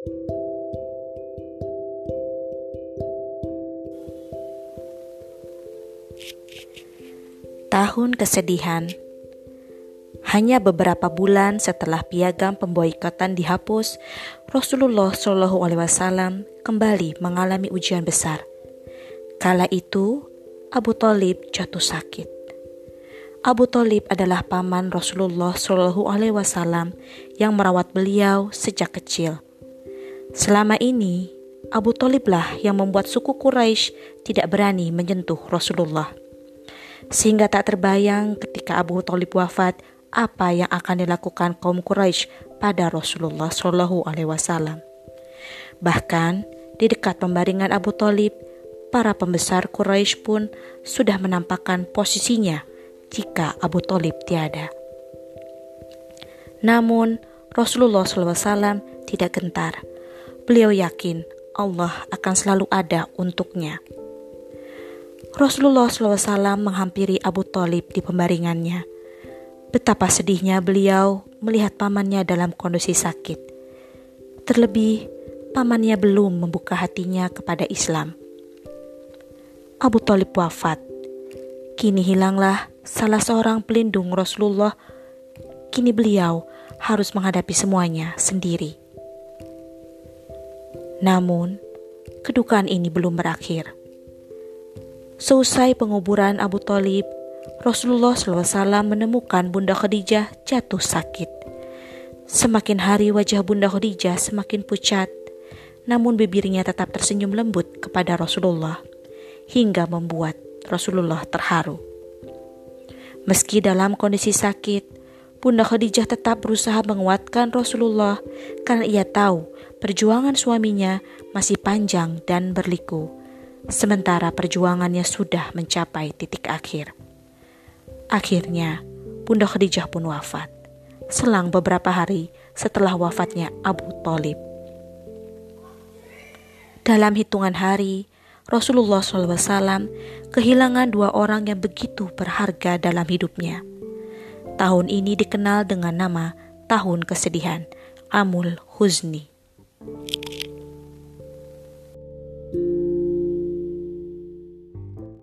Tahun Kesedihan hanya beberapa bulan setelah piagam pemboikotan dihapus, Rasulullah Shallallahu Alaihi Wasallam kembali mengalami ujian besar. Kala itu, Abu Talib jatuh sakit. Abu Talib adalah paman Rasulullah Shallallahu Alaihi Wasallam yang merawat beliau sejak kecil. Selama ini, Abu Taliblah yang membuat suku Quraisy tidak berani menyentuh Rasulullah sehingga tak terbayang ketika Abu Thalib wafat apa yang akan dilakukan kaum Quraisy pada Rasulullah Shallallahu Alaihi Wasallam. Bahkan di dekat pembaringan Abu Thalib, para pembesar Quraisy pun sudah menampakkan posisinya jika Abu Thalib tiada. Namun Rasulullah SAW tidak gentar. Beliau yakin Allah akan selalu ada untuknya. Rasulullah SAW menghampiri Abu Talib di pembaringannya. Betapa sedihnya beliau melihat pamannya dalam kondisi sakit. Terlebih, pamannya belum membuka hatinya kepada Islam. Abu Talib wafat. Kini hilanglah salah seorang pelindung Rasulullah. Kini beliau harus menghadapi semuanya sendiri. Namun, kedukaan ini belum berakhir. Seusai penguburan Abu Talib, Rasulullah SAW menemukan Bunda Khadijah jatuh sakit. Semakin hari wajah Bunda Khadijah semakin pucat, namun bibirnya tetap tersenyum lembut kepada Rasulullah, hingga membuat Rasulullah terharu. Meski dalam kondisi sakit, Bunda Khadijah tetap berusaha menguatkan Rasulullah karena ia tahu perjuangan suaminya masih panjang dan berliku sementara perjuangannya sudah mencapai titik akhir. Akhirnya, Bunda Khadijah pun wafat. Selang beberapa hari setelah wafatnya Abu Talib. Dalam hitungan hari, Rasulullah SAW kehilangan dua orang yang begitu berharga dalam hidupnya. Tahun ini dikenal dengan nama Tahun Kesedihan, Amul Huzni.